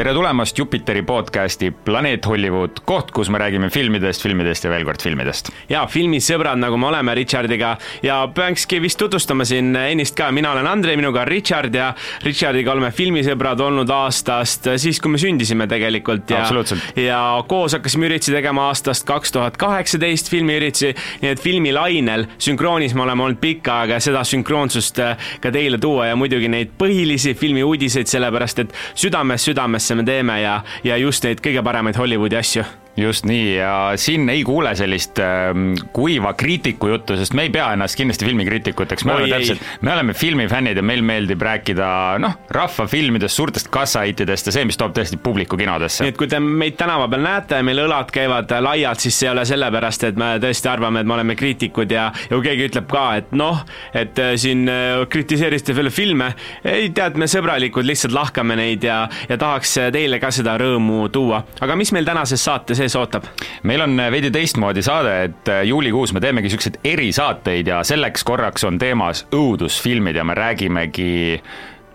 tere tulemast Jupiteri podcasti Planeet Hollywood, koht, kus me räägime filmidest, filmidest ja veel kord filmidest. ja filmisõbrad, nagu me oleme Richardiga. Ja peakski vist tutvustama siin ennist ka, mina olen Andrei, minuga on Richard ja Richardiga oleme filmisõbrad olnud aastast siis, kui me sündisime tegelikult. Ja ja koos hakkasime üritusi tegema aastast kaks tuhat kaheksateist filmiüritusi, nii et filmilainel sünkroonis me oleme olnud pikka aega ja seda sünkroonsust ka teile tuua ja muidugi neid põhilisi filmiuudiseid, sellepärast et südames südamesse me teeme ja, ja just neid kõige paremaid Hollywoodi asju just nii ja siin ei kuule sellist äh, kuiva kriitiku juttu, sest me ei pea ennast kindlasti filmikriitikuteks, me Oi, oleme täpselt, me oleme filmifännid ja meil meeldib rääkida noh, rahvafilmidest, suurtest kassahittidest ja see, mis toob tõesti publiku kinodesse. nii et kui te meid tänava peal näete meil õlad käivad laialt, siis see ei ole sellepärast, et me tõesti arvame, et me oleme kriitikud ja, ja kui keegi ütleb ka, et noh, et äh, siin äh, kritiseerisite veel filme, ei tead, me sõbralikud lihtsalt lahkame neid ja, ja tahaks teile ka seda rõõmu tuua. aga mis meil tänases saates ees ootab? meil on veidi teistmoodi saade, et äh, juulikuus me teemegi niisuguseid erisaateid ja selleks korraks on teemas õudusfilmid ja me räägimegi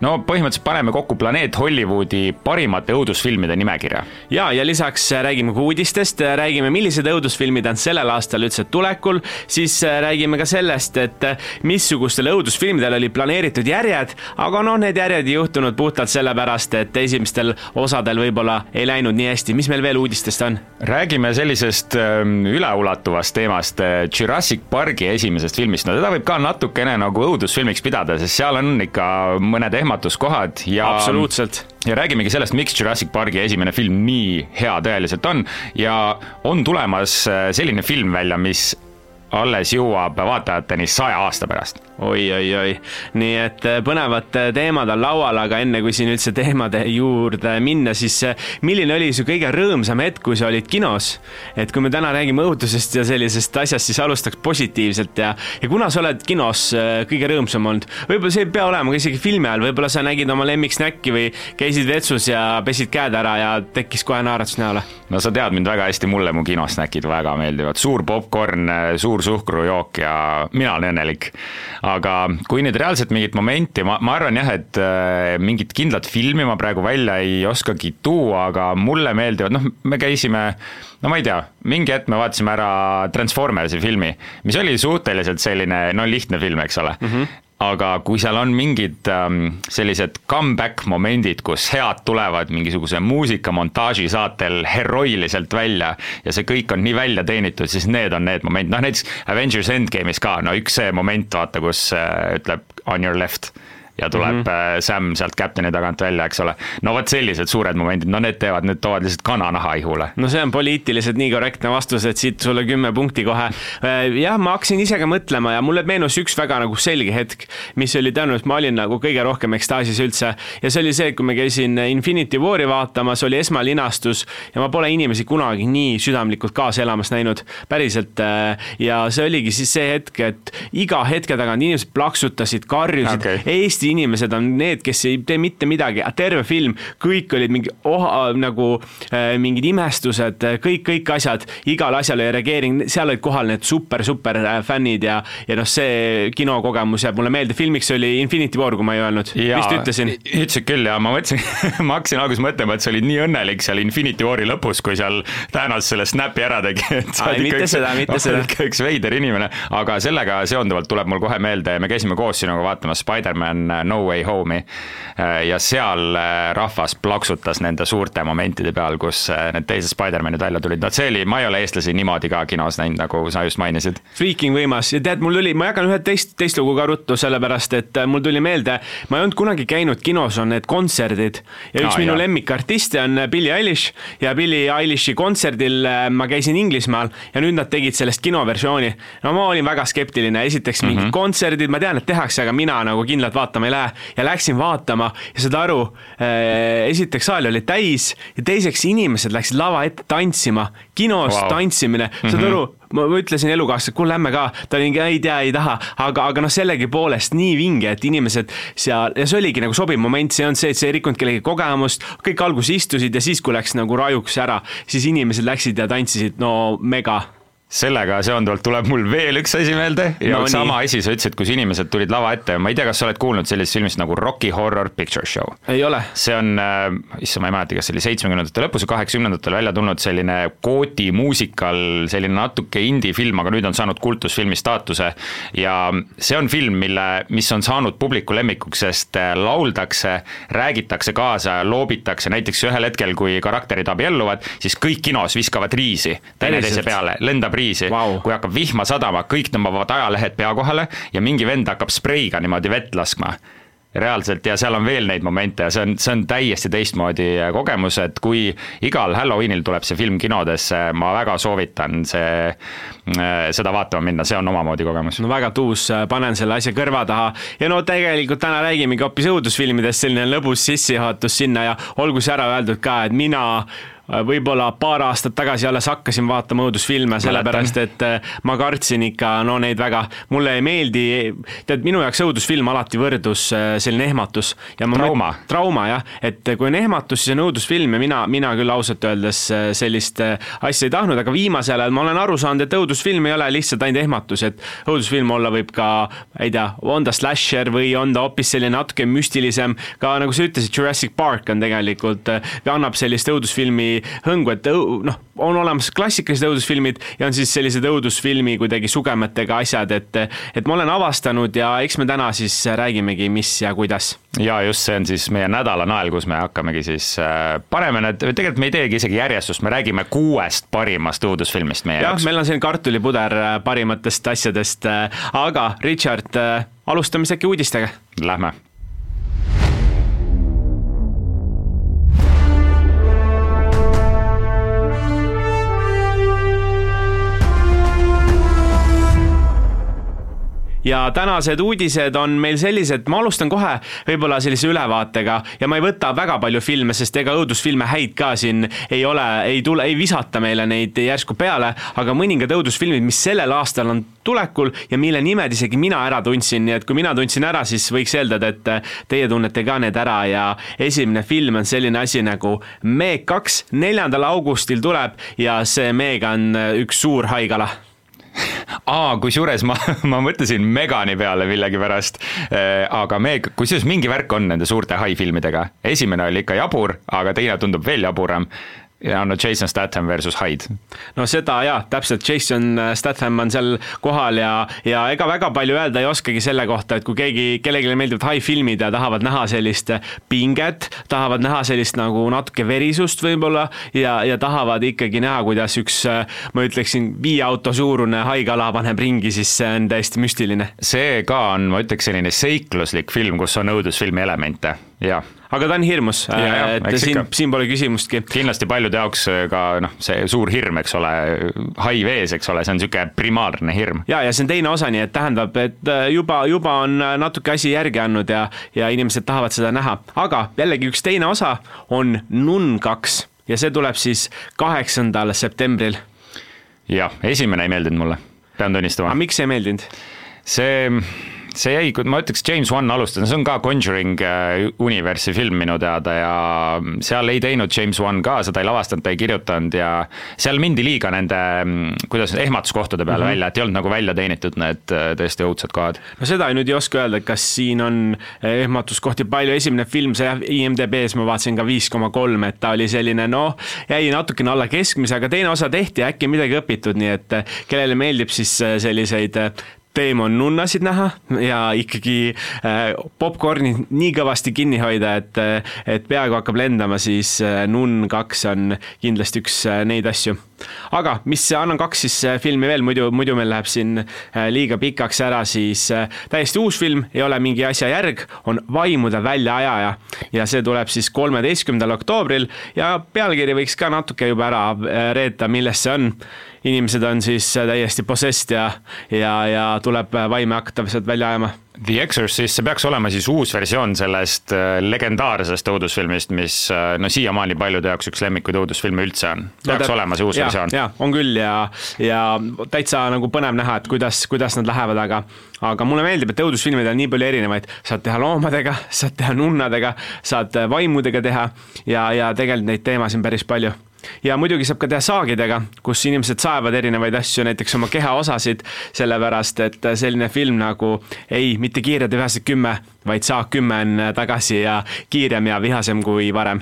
no põhimõtteliselt paneme kokku Planeet Hollywoodi parimate õudusfilmide nimekirja. ja, ja lisaks räägime ka uudistest, räägime, millised õudusfilmid on sellel aastal üldse tulekul, siis räägime ka sellest, et missugustel õudusfilmidel oli planeeritud järjed, aga noh, need järjed ei juhtunud puhtalt sellepärast, et esimestel osadel võib-olla ei läinud nii hästi, mis meil veel uudistest on? räägime sellisest ähm, üleulatuvast teemast, äh, Jurassic Parki esimesest filmist, no teda võib ka natukene nagu õudusfilmiks pidada, sest seal on ikka mõned ehmatuskohad ja absoluutselt. ja räägimegi sellest, miks Jurassic Parki esimene film nii hea tõeliselt on ja on tulemas äh, selline film välja, mis alles jõuab vaatajateni saja aasta pärast oi, oi, oi, nii et äh, põnevad äh, teemad on laual, aga enne kui siin üldse teemade juurde minna, siis äh, milline oli su kõige rõõmsam hetk, kui sa olid kinos? et kui me täna räägime õudusest ja sellisest asjast, siis alustaks positiivselt ja, ja kuna sa oled kinos kõige rõõmsam olnud, võib-olla see ei pea olema ka isegi filmi ajal, võib-olla sa nägid oma lemmiksnäkki või käisid vetsus ja pesid käed ära ja tekkis kohe naeratus näole? no sa tead mind väga hästi, mulle mu kinosnäkid väga meeldivad, suur popkorn, suur suhkrujook ja mina olen õnnelik aga kui nüüd reaalselt mingit momenti, ma, ma arvan jah, et äh, mingit kindlat filmi ma praegu välja ei oskagi tuua, aga mulle meeldivad, noh, me käisime no ma ei tea, mingi hetk me vaatasime ära Transformersi filmi, mis oli suhteliselt selline, no lihtne film, eks ole mm. -hmm aga kui seal on mingid ähm, sellised comeback momendid, kus head tulevad mingisuguse muusikamontaaži saatel heroiliselt välja ja see kõik on nii välja teenitud, siis need on need momendid, noh näiteks Avengers Endgame'is ka, no üks see moment, vaata, kus äh, ütleb on your left ja tuleb mm -hmm. Sam sealt kapteni tagant välja, eks ole. no vot sellised suured momendid, no need teevad, need toovad lihtsalt kananaha ihule. no see on poliitiliselt nii korrektne vastus, et siit sulle kümme punkti kohe. Äh, jah, ma hakkasin ise ka mõtlema ja mulle meenus üks väga nagu selge hetk, mis oli tõenäoliselt, ma olin nagu kõige rohkem ekstaasis üldse ja see oli see, kui ma käisin Infinity War'i vaatamas, oli esmalinastus ja ma pole inimesi kunagi nii südamlikult kaasa elamas näinud, päriselt. Äh, ja see oligi siis see hetk, et iga hetke tagant inimesed plaksutasid, karjusid okay., Eesti Eesti inimesed on need, kes ei tee mitte midagi, terve film, kõik olid mingi oha, nagu äh, mingid imestused, kõik, kõik asjad, igale asjale reageering, seal olid kohal need super, super äh, fännid ja, ja noh, see kinokogemus jääb mulle meelde, filmiks oli Infinity War, kui ma ei öelnud, vist ütlesin? ütlesid küll ja ma mõtlesin ma hakkasin alguses mõtlema, et sa olid nii õnnelik seal Infinity War'i lõpus, kui seal Thanos selle snap'i ära tegi, et sa oled ikka üks, ikka üks veider inimene, aga sellega seonduvalt tuleb mul kohe meelde, me käisime koos sinuga vaatamas Spider-man No Way Home'i. Äh, ja seal äh, rahvas plaksutas nende suurte momentide peal, kus äh, need teised Spider-manid välja tulid, no see oli, ma ei ole eestlasi niimoodi ka kinos näinud, nagu sa just mainisid. Freaking võimas ja tead, mul tuli, ma jagan ühe teist, teist lugu ka ruttu, sellepärast et mul tuli meelde, ma ei olnud kunagi käinud kinos, on need kontserdid ja üks ah, minu lemmikartiste on Billie Eilish ja Billie Eilishi kontserdil ma käisin Inglismaal ja nüüd nad tegid sellest kinoversiooni. no ma olin väga skeptiline, esiteks mingid mm -hmm. kontserdid, ma tean, et tehakse, aga mina nagu kindlalt vaatama ei lähe. Ja läksin vaatama ja saad aru, äh, esiteks saal oli täis ja teiseks inimesed läksid lava ette tantsima, kinos wow. tantsimine, saad mm -hmm. aru ma ütlesin elukaaslasele, kuule lähme ka, ta oli, ei tea, ei taha, aga, aga noh, sellegipoolest nii vinge, et inimesed seal ja see oligi nagu sobiv moment, see on see, et see ei rikkunud kellegi kogemust, kõik alguses istusid ja siis, kui läks nagu rajuks ära, siis inimesed läksid ja tantsisid, no mega sellega seonduvalt tuleb mul veel üks asi meelde. Ja No sama asi, sa ütlesid, kus inimesed tulid lava ette, ma ei tea, kas sa oled kuulnud sellisest filmist nagu Rocky Horror Picture Show? ei ole. See on äh,, issand, ma ei mäleta, kas see oli seitsmekümnendate lõpus või kaheksakümnendatel välja tulnud selline kooti muusikal, selline natuke indie-film, aga nüüd on saanud kultusfilmi staatuse. ja see on film, mille, mis on saanud publiku lemmikuks, sest äh, lauldakse, räägitakse kaasa, loobitakse, näiteks ühel hetkel, kui karakterid abielluvad, siis kõik kinos viskavad riisi teineteise peale, lendab riisi Vau. kui hakkab vihma sadama, kõik tõmbavad ajalehed pea kohale ja mingi vend hakkab spreiga niimoodi vett laskma reaalselt ja seal on veel neid momente ja see on, see on täiesti teistmoodi kogemus, et kui igal Halloweenil tuleb see film kinodesse, ma väga soovitan see, seda vaatama minna, see on omamoodi kogemus. no väga tuus, panen selle asja kõrva taha ja no tegelikult täna räägimegi hoopis õudusfilmidest, selline lõbus sissejuhatus sinna ja olgu see ära öeldud ka, et mina äh, võib-olla paar aastat tagasi alles hakkasin vaatama õudusfilme, sellepärast et äh, ma kartsin ikka no neid väga, mulle ei meeldi, tead, minu jaoks õudusfilm alati võrdus äh, selline ehmatus. ja ma Trauma. trauma jah, et kui on ehmatus, siis on õudusfilm ja mina, mina küll ausalt öeldes äh, sellist äh, asja ei tahtnud, aga viimasel ajal ma olen aru saanud, et õudusfilm ei ole lihtsalt ainult ehmatus, et õudusfilm olla võib ka, ei tea, on ta slasher või on ta hoopis selline natuke müstilisem, ka nagu sa ütlesid, Jurassic Park on tegelikult, annab sellist õudusfilmi hõngu, et noh, on olemas klassikalised õudusfilmid ja on siis sellised õudusfilmi kuidagi sugemetega asjad, et et ma olen avastanud ja eks me täna siis räägimegi, mis ja kuidas ja just see on siis meie nädala nael, kus me hakkamegi siis äh, paneme need, tegelikult me ei teegi isegi järjestust, me räägime kuuest parimast õudusfilmist meie jaoks. meil on siin kartulipuder äh, parimatest asjadest, aga Richard, äh, alustame siis äkki uudistega. Lähme ja tänased uudised on meil sellised, ma alustan kohe võib-olla sellise ülevaatega ja ma ei võta väga palju filme, sest ega õudusfilme häid ka siin ei ole, ei tule, ei visata meile neid järsku peale, aga mõningad õudusfilmid, mis sellel aastal on tulekul ja mille nimed isegi mina ära tundsin, nii et kui mina tundsin ära, siis võiks eeldada, et teie tunnete ka need ära ja esimene film on selline asi nagu Meeg kaks, neljandal augustil tuleb ja see Meeg on üks suur haigala aa, kusjuures ma, ma mõtlesin Megani peale millegipärast, aga Meg, kusjuures mingi värk on nende suurte hai-filmidega. esimene oli ikka jabur, aga teine tundub veel jaburam ja no Jason Statham versus Hyde. no seda jaa, täpselt, Jason Statham on seal kohal ja, ja ega väga palju öelda ei oskagi selle kohta, et kui keegi, kellelegi meeldivad high-filmid ja tahavad näha sellist pinget, tahavad näha sellist nagu natuke verisust võib-olla ja, ja tahavad ikkagi näha, kuidas üks, ma ütleksin, viie auto suurune haigala paneb ringi, siis see on täiesti müstiline. see ka on, ma ütleks, selline seikluslik film, kus on õudusfilmi elemente, jah aga ta on hirmus, et siin, siin pole küsimustki. kindlasti paljude jaoks ka noh, see suur hirm, eks ole, hai vees, eks ole, see on niisugune primaarne hirm. ja, ja see on teine osa, nii et tähendab, et juba, juba on natuke asi järgi andnud ja, ja inimesed tahavad seda näha, aga jällegi üks teine osa on Nun kaks ja see tuleb siis kaheksandal septembril. jah, esimene ei meeldinud mulle, pean tunnistama. aga miks ei meeldinud? see see jäi, ma ütleks, James Wan alustas, see on ka Conjuring universi film minu teada ja seal ei teinud James Wan ka, seda ei lavastanud, ta ei kirjutanud ja seal mindi liiga nende, kuidas ehmatuskohtade peale mm -hmm. välja, et ei olnud nagu välja teenitud need tõesti õudsed kohad. no seda nüüd ei oska öelda, et kas siin on ehmatuskohti palju, esimene film, see IMDB-s ma vaatasin ka viis koma kolm, et ta oli selline noh, jäi natukene alla keskmise, aga teine osa tehti ja äkki midagi õpitud, nii et kellele meeldib siis selliseid teemon nunnasid näha ja ikkagi äh, popkorni nii kõvasti kinni hoida, et, et peaaegu hakkab lendama, siis äh, Nunn kaks on kindlasti üks äh, neid asju. aga mis annan kaks siis filmi veel, muidu, muidu meil läheb siin liiga pikaks ära, siis täiesti uus film, ei ole mingi asja järg, on Vaimude väljaajaja ja see tuleb siis kolmeteistkümnendal oktoobril ja pealkiri võiks ka natuke juba ära reeta, milles see on inimesed on siis täiesti possessed ja, ja, ja tuleb vaime hakata sealt välja ajama. The Exorcist, see peaks olema siis uus versioon sellest legendaarsest õudusfilmist, mis no siiamaani paljude jaoks üks lemmikuid õudusfilme üldse on. peaks no, olema see uus ja, versioon. jaa, on küll ja, ja täitsa nagu põnev näha, et kuidas, kuidas nad lähevad, aga aga mulle meeldib, et õudusfilmid on nii palju erinevaid, saad teha loomadega, saad teha nunnadega, saad vaimudega teha ja, ja tegelikult neid teemasid on päris palju ja muidugi saab ka teha saagidega, kus inimesed saevad erinevaid asju, näiteks oma kehaosasid, sellepärast et selline film nagu ei, mitte Kiired ja vihased kümme, vaid Saag kümme on tagasi ja kiirem ja vihasem kui varem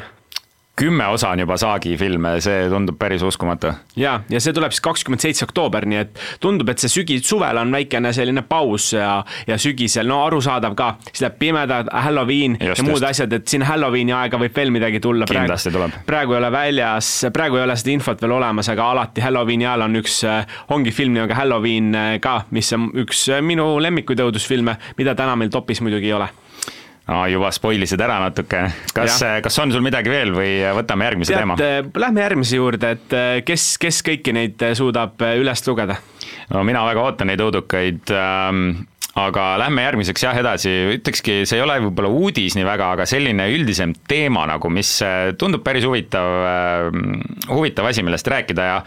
kümme osa on juba Saagi filme, see tundub päris uskumatu. ja, ja see tuleb siis kakskümmend seitse oktoober, nii et tundub, et see sügis, suvel on väikene selline paus ja, ja sügisel, no arusaadav ka, siis läheb pimedad, Halloween just, ja muud just. asjad, et siin Halloweeni aega võib veel midagi tulla. kindlasti praegu, tuleb. praegu ei ole väljas, praegu ei ole seda infot veel olemas, aga alati Halloweeni ajal on üks, ongi film nimega Halloween ka, mis on üks minu lemmikuid õudusfilme, mida täna meil topis muidugi ei ole no juba spoilisid ära natuke, kas, kas on sul midagi veel või võtame järgmise Tead, teema? Lähme järgmise juurde, et eh, kes, kes kõiki neid suudab eh, üles lugeda? no mina väga ootan neid õudukaid ähm, aga lähme järgmiseks jah edasi, ütlekski, see ei ole võib-olla uudis nii väga, aga selline üldisem teema nagu, mis äh, tundub päris huvitav, äh, huvitav asi, millest rääkida ja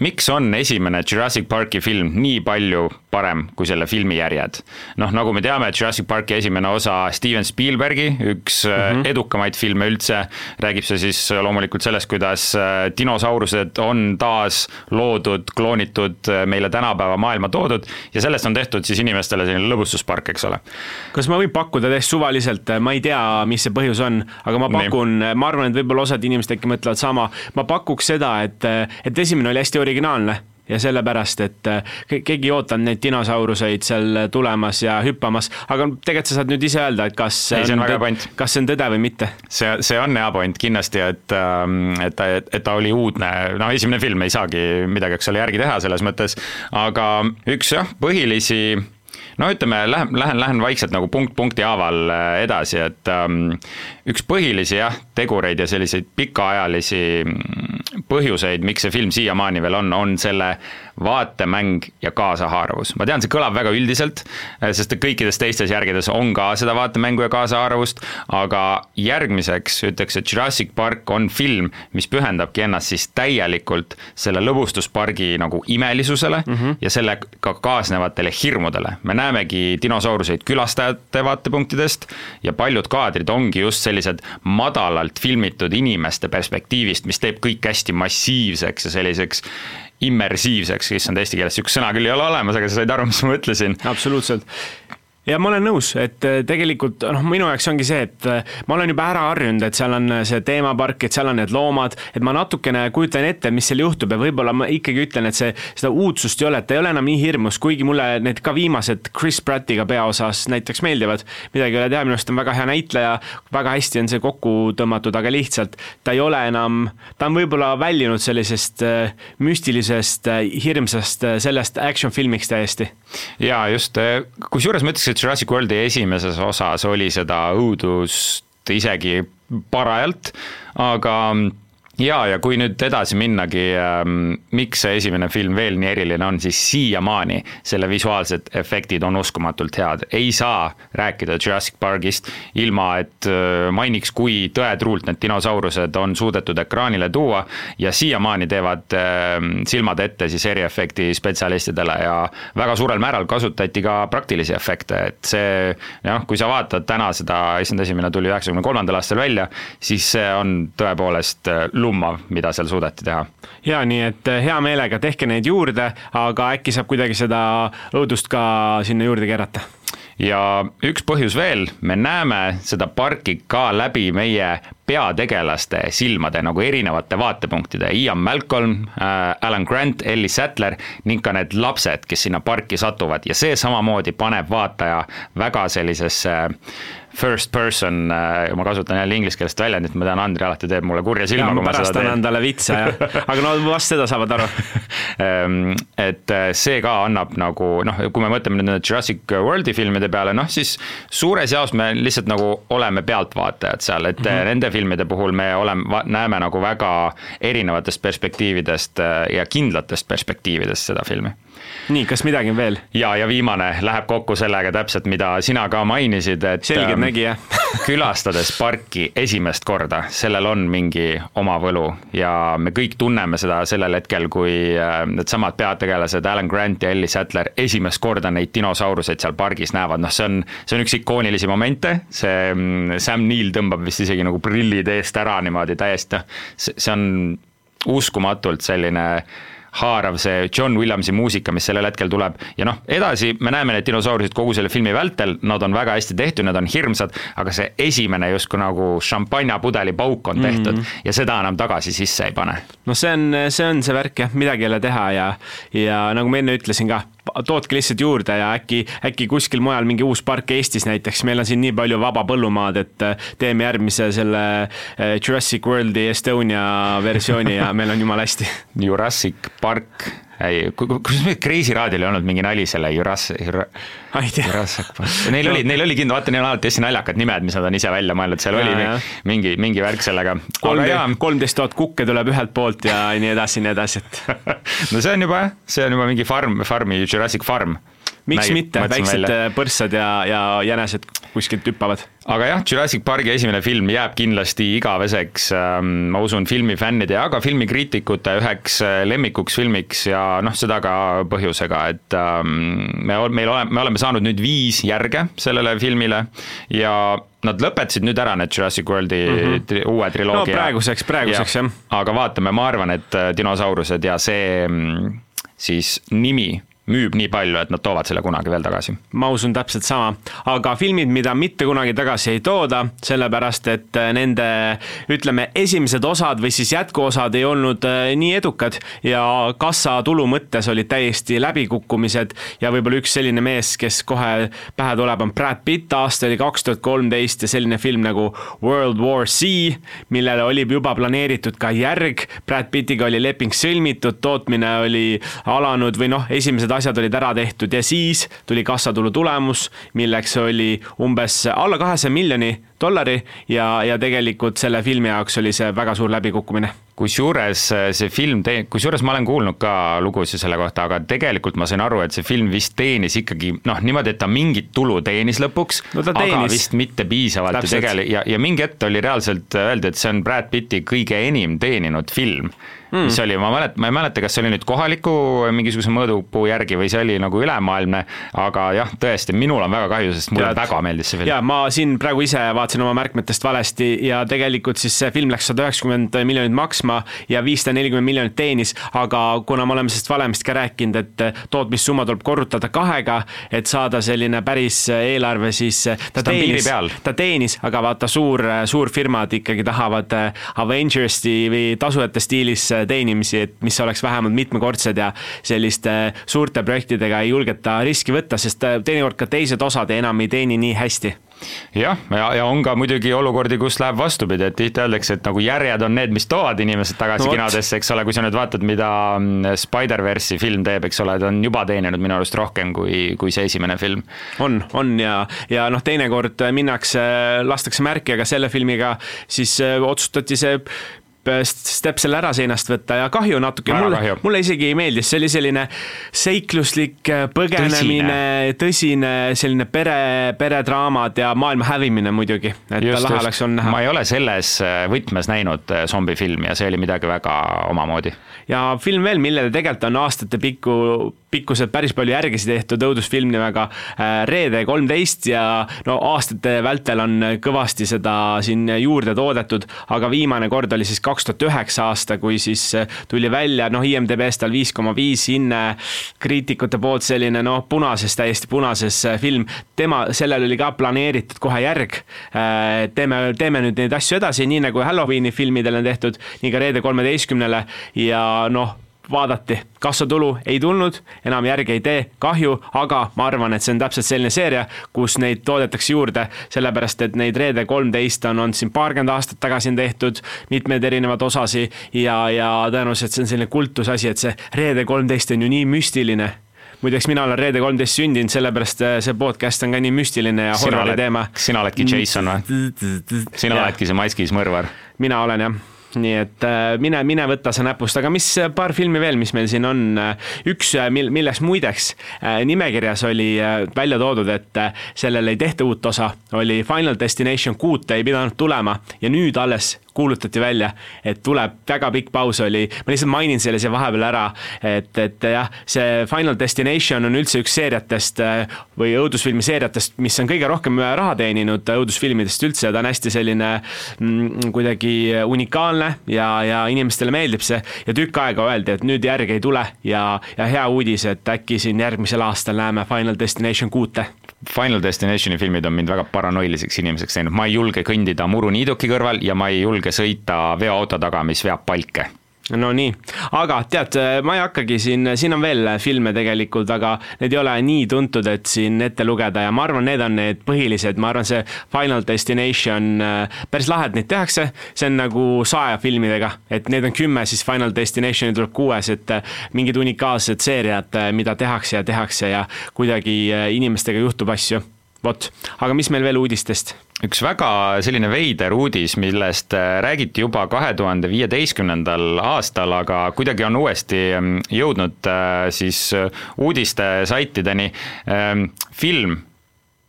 miks on esimene Jurassic Parki film nii palju parem kui selle filmi järjed? noh, nagu me teame, Jurassic Parki esimene osa Steven Spielbergi, üks mm -hmm. edukamaid filme üldse, räägib see siis loomulikult sellest, kuidas dinosaurused on taas loodud, kloonitud, meile tänapäeva maailma toodud ja sellest on tehtud siis inimestele selline selline lõbustuspark, eks ole. kas ma võin pakkuda täiesti suvaliselt, ma ei tea, mis see põhjus on, aga ma pakun, ma arvan, et võib-olla osad inimesed äkki mõtlevad sama, ma pakuks seda, et, et esimene oli hästi originaalne ja sellepärast, et keegi ei ootanud neid dinosauruseid seal tulemas ja hüppamas, aga tegelikult sa saad nüüd ise öelda, et kas ei, see on väga hea point. kas see on tõde või mitte? see, see on hea point kindlasti, et, ähm, et ta, et ta oli uudne, no esimene film ei saagi midagi, eks ole, järgi teha selles mõttes, aga üks jah, põhilisi no ütleme, lähen, lähen, lähen vaikselt nagu punkt punkti haaval äh, edasi, et um, üks põhilisi jah, tegureid ja selliseid pikaajalisi mm, põhjuseid, miks see film siiamaani veel on, on selle vaatemäng ja kaasahaaravus. ma tean, see kõlab väga üldiselt, äh, sest kõikides teistes järgedes on ka seda vaatemängu ja kaasahaaravust, aga järgmiseks ütleks, et Jurassic Park on film, mis pühendabki ennast siis täielikult selle lõbustuspargi nagu imelisusele mm -hmm. ja sellega kaasnevatele hirmudele. me näemegi dinosauruseid külastajate vaatepunktidest ja paljud kaadrid ongi just sellised madalalt filmitud inimeste perspektiivist, mis teeb kõik hästi massiivseks ja selliseks immersiivseks, issand, eesti keeles niisugust sõna küll ei ole olemas, aga sa said aru, mis ma mõtlesin. absoluutselt ja ma olen nõus, et äh, tegelikult noh, minu jaoks ongi see, et äh, ma olen juba ära harjunud, et seal on äh, see teemapark, et seal on need loomad, et ma natukene kujutan ette, mis seal juhtub ja võib-olla ma ikkagi ütlen, et see, seda uudsust ei ole, et ta ei ole enam nii hirmus, kuigi mulle need ka viimased Chris Prattiga peaosas näiteks meeldivad. midagi ei ole teha, minu arust on väga hea näitleja, väga hästi on see kokku tõmmatud, aga lihtsalt ta ei ole enam, ta on võib-olla väljunud sellisest müstilisest, hirmsast, sellest action filmiks täiesti. ja just, kusjuures ma ütleks, et Jurassic Worldi esimeses osas oli seda õudust isegi parajalt, aga ja, ja kui nüüd edasi minnagi ähm,, miks see esimene film veel nii eriline on, siis siiamaani selle visuaalsed efektid on uskumatult head. ei saa rääkida Jurassic Parkist ilma, et äh, mainiks, kui tõetruult need dinosaurused on suudetud ekraanile tuua ja siiamaani teevad äh, silmad ette siis eriefekti spetsialistidele ja väga suurel määral kasutati ka praktilisi efekte, et see jah, kui sa vaatad täna seda, issand, esimene tuli üheksakümne kolmandal aastal välja, siis see on tõepoolest äh, lummav, mida seal suudeti teha. ja nii, et eh, hea meelega tehke neid juurde, aga äkki saab kuidagi seda õudust ka sinna juurde keerata ja üks põhjus veel, me näeme seda parki ka läbi meie peategelaste silmade nagu erinevate vaatepunktide, Ian Malcolm äh,, Alan Grant, Ellie Sattler ning ka need lapsed, kes sinna parki satuvad ja see samamoodi paneb vaataja väga sellisesse äh, first person, äh, ma kasutan jälle ingliskeelset väljendit, ma tean, Andri alati teeb mulle kurja silma, kui ma seda teen. pärast annan talle vitsa, jah, aga no vast seda saavad aru ehm, et see ka annab nagu noh, kui me mõtleme nüüd Jurassic Worldi filmide peale, noh siis suures jaos me lihtsalt nagu oleme pealtvaatajad seal, et mm -hmm. nende filmide puhul me oleme, näeme nagu väga erinevatest perspektiividest ja kindlatest perspektiividest seda filmi nii, kas midagi on veel? ja, ja viimane läheb kokku sellega täpselt, mida sina ka mainisid, et selgeltnägija ähm, külastades parki esimest korda, sellel on mingi oma võlu ja me kõik tunneme seda sellel hetkel, kui äh, needsamad peategelased Alan Grant ja Ellie Sattler esimest korda neid dinosauruseid seal pargis näevad, noh, see on, see on üks ikoonilisi momente, see mm, Sam Neill tõmbab vist isegi nagu prillid eest ära niimoodi täiesti, noh, see on uskumatult selline haarav see John Williamsi muusika, mis sellel hetkel tuleb ja noh, edasi me näeme need dinosaurused kogu selle filmi vältel, nad on väga hästi tehtud, nad on hirmsad, aga see esimene justkui nagu šampanjapudeli pauk on tehtud mm -hmm. ja seda enam tagasi sisse ei pane. no see on, see on see värk jah, midagi ei ole teha ja, ja nagu ma enne ütlesin ka, tootke lihtsalt juurde ja äkki, äkki kuskil mujal mingi uus park Eestis näiteks, meil on siin nii palju vaba põllumaad, et äh, teeme järgmise selle äh, Jurassic Worldi Estonia versiooni ja meil on jumala hästi. Jurassic Park ei, kuidas meil Kreisi raadiol ei olnud mingi nali selle Juras-, Jura-, Jurassic Park, neil oli, neil oli kindlasti, vaata, neil on alati hästi naljakad nimed, mis nad on ise välja mõelnud, seal ja, oli ja. mingi, mingi värk sellega. kolmteist tuhat kukke tuleb ühelt poolt ja nii edasi, nii edasi, et no see on juba see on juba mingi farm, farmi, Jurassic Farm miks Nägi, mitte, väiksed. Äh, põrssad ja, ja jänesed kuskilt hüppavad. aga jah, Jurassic Parki esimene film jääb kindlasti igaveseks, ähm, ma usun, filmifännide ja ka filmikriitikute üheks äh, lemmikuks filmiks ja noh, seda ka põhjusega, et ähm, me, meil oleme, me oleme saanud nüüd viis järge sellele filmile ja nad lõpetasid nüüd ära need Jurassic Worldi mm -hmm. tri, uue triloogia. no praeguseks, praeguseks ja, jah. aga vaatame, ma arvan, et äh, dinosaurused ja see mm, siis nimi müüb nii palju, et nad toovad selle kunagi veel tagasi. ma usun täpselt sama, aga filmid, mida mitte kunagi tagasi ei tooda, sellepärast et äh, nende ütleme, esimesed osad või siis jätkuosad ei olnud äh, nii edukad ja kassatulu mõttes olid täiesti läbikukkumised ja võib-olla üks selline mees, kes kohe pähe tuleb, on Brad Pitt, aasta oli kaks tuhat kolmteist ja selline film nagu World War C, millele oli juba planeeritud ka järg, Brad Pittiga oli leping sõlmitud, tootmine oli alanud või noh, esimesed asjad asjad olid ära tehtud ja siis tuli kassatulu tulemus, milleks oli umbes alla kahesaja miljoni dollari ja, ja tegelikult selle filmi jaoks oli see väga suur läbikukkumine kusjuures äh, see film tee-, kusjuures ma olen kuulnud ka lugusid selle kohta, aga tegelikult ma sain aru, et see film vist teenis ikkagi noh, niimoodi, et ta mingit tulu teenis lõpuks no, aga vist mitte piisavalt ja tegelikult ja, ja mingi hetk oli reaalselt öeldi, et see on Brad Pitti kõige enim teeninud film mm., mis oli, ma mäletan, ma ei mäleta, kas see oli nüüd kohaliku mingisuguse mõõdupuu järgi või see oli nagu ülemaailmne, aga jah, tõesti, minul on väga kahju, sest mulle Tead, väga meeldis see film. jaa, ma siin praegu ise vaatasin oma märkmetest valesti ja tegelikult siis see film läks sada üheksakümmend miljonit maksma ja viissada nelikümmend miljonit teenis, aga kuna me oleme sellest valemist ka rääkinud, et tootmissumma tuleb korrutada kahega, et saada selline päris eelarve, siis ta teenis, ta teenis, aga vaata, suur, suurfirmad ikkagi tahavad Avengersi või tasujate stiilis teenimisi, et mis oleks vähemalt mitmekordsed ja selliste suurte projektidega ei julgeta riski võtta, sest teinekord ka teised osad enam ei teeni nii hästi jah, ja, ja on ka muidugi olukordi, kus läheb vastupidi, et tihti öeldakse, et nagu järjed on need, mis toovad inimesed tagasi no, kinodesse, eks ole, kui sa nüüd vaatad, mida mm, Spider-verse'i film teeb, eks ole, ta on juba teeninud minu arust rohkem kui, kui see esimene film. on, on ja, ja noh, teinekord minnakse, lastakse märki, aga selle filmiga siis äh, otsustati see step selle ära seinast võtta ja kahju natuke, mulle, mulle isegi ei meeldi, see oli selline seikluslik äh, põgenemine, tõsine. selline pere, peredraamad ja maailma hävimine muidugi, et just, lahe oleks olnud näha. ma ei ole selles äh, võtmes näinud äh, zombifilmi ja see oli midagi väga omamoodi. ja film veel, millele tegelikult on aastate pikku pikkuselt päris palju järgisi tehtud õudusfilm nimega äh, Reede kolmteist ja no aastate vältel on kõvasti seda siin juurde toodetud, aga viimane kord oli siis kaks tuhat üheksa aasta, kui siis äh, tuli välja, noh, IMDB-s tal viis koma viis hinne, kriitikute poolt selline noh, punases, täiesti punases äh, film, tema, sellel oli ka planeeritud kohe järg. teeme, teeme nüüd neid asju edasi, nii nagu Halloweeni filmidel on tehtud, nii ka Reede kolmeteistkümnele ja noh vaadati, kassatulu ei tulnud, enam järgi ei tee, kahju, aga ma arvan, et see on täpselt selline seeria, kus neid toodetakse juurde, sellepärast et neid Reede kolmteist on olnud siin paarkümmend aastat tagasi on tehtud mitmeid erinevaid osasi ja, ja tõenäoliselt see on selline kultusasi, et see Reede kolmteist on ju nii müstiline muideks mina olen Reede kolmteist sündinud, sellepärast äh, see podcast on ka nii müstiline ja horrori teema. sina oledki Jason või? sina oledki see maskis mõrvar? mina olen jah nii et äh, mine, mine võta see näpust, aga mis äh, paar filmi veel, mis meil siin on, äh, üks, mil, millest muideks nimekirjas oli välja toodud, et sellele ei tehta uut osa, oli Final Destination kuut ei pidanud tulema. Ja nüüd alles kuulutati välja, et tuleb, väga pikk paus oli, ma lihtsalt mainin selle siia vahepeal ära, et, et jah, see Final Destination on üldse üks seeriatest äh, või õudusfilmi seeriatest, mis on kõige rohkem raha teeninud õudusfilmidest üldse, ta on hästi selline mm, kuidagi unikaalne ja, ja inimestele meeldib see. Ja tükk aega öeldi, et nüüd järge ei tule ja, ja hea uudis, et äkki siin järgmisel aastal näeme Final Destination kuute. Final Destinationi filmid on mind väga paranoiliseks inimeseks teinud, ma ei julge kõndida muruniiduki kõrval ja ma ei julge sõita veoauto taga, mis veab palke. No nii, aga tead, ma ei hakkagi siin, siin on veel filme tegelikult, aga need ei ole nii tuntud, et siin ette lugeda ja ma arvan, need on need põhilised, ma arvan, see Final Destination, päris lahe, et neid tehakse, see on nagu saja filmidega, et need on kümme, siis Final Destinationi tuleb kuues, et mingid unikaalsed seeriad, mida tehakse ja tehakse ja kuidagi inimestega juhtub asju. Vot, aga mis meil veel uudistest? Üks väga selline veider uudis, millest äh, räägiti juba kahe tuhande viieteistkümnendal aastal, aga kuidagi on uuesti ähm, jõudnud äh, siis äh, uudistesaitideni. Ähm, film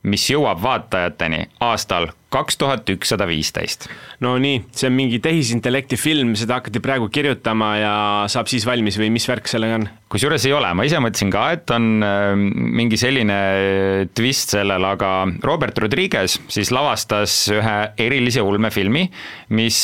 mis jõuab vaatajateni aastal kaks tuhat ükssada viisteist. no nii, see on mingi tehisintellekti film, seda hakati praegu kirjutama ja saab siis valmis või mis värk sellega on? kusjuures ei ole, ma ise mõtlesin ka, et on äh, mingi selline twist sellel, aga Robert Rodriguez siis lavastas ühe erilise ulmefilmi, mis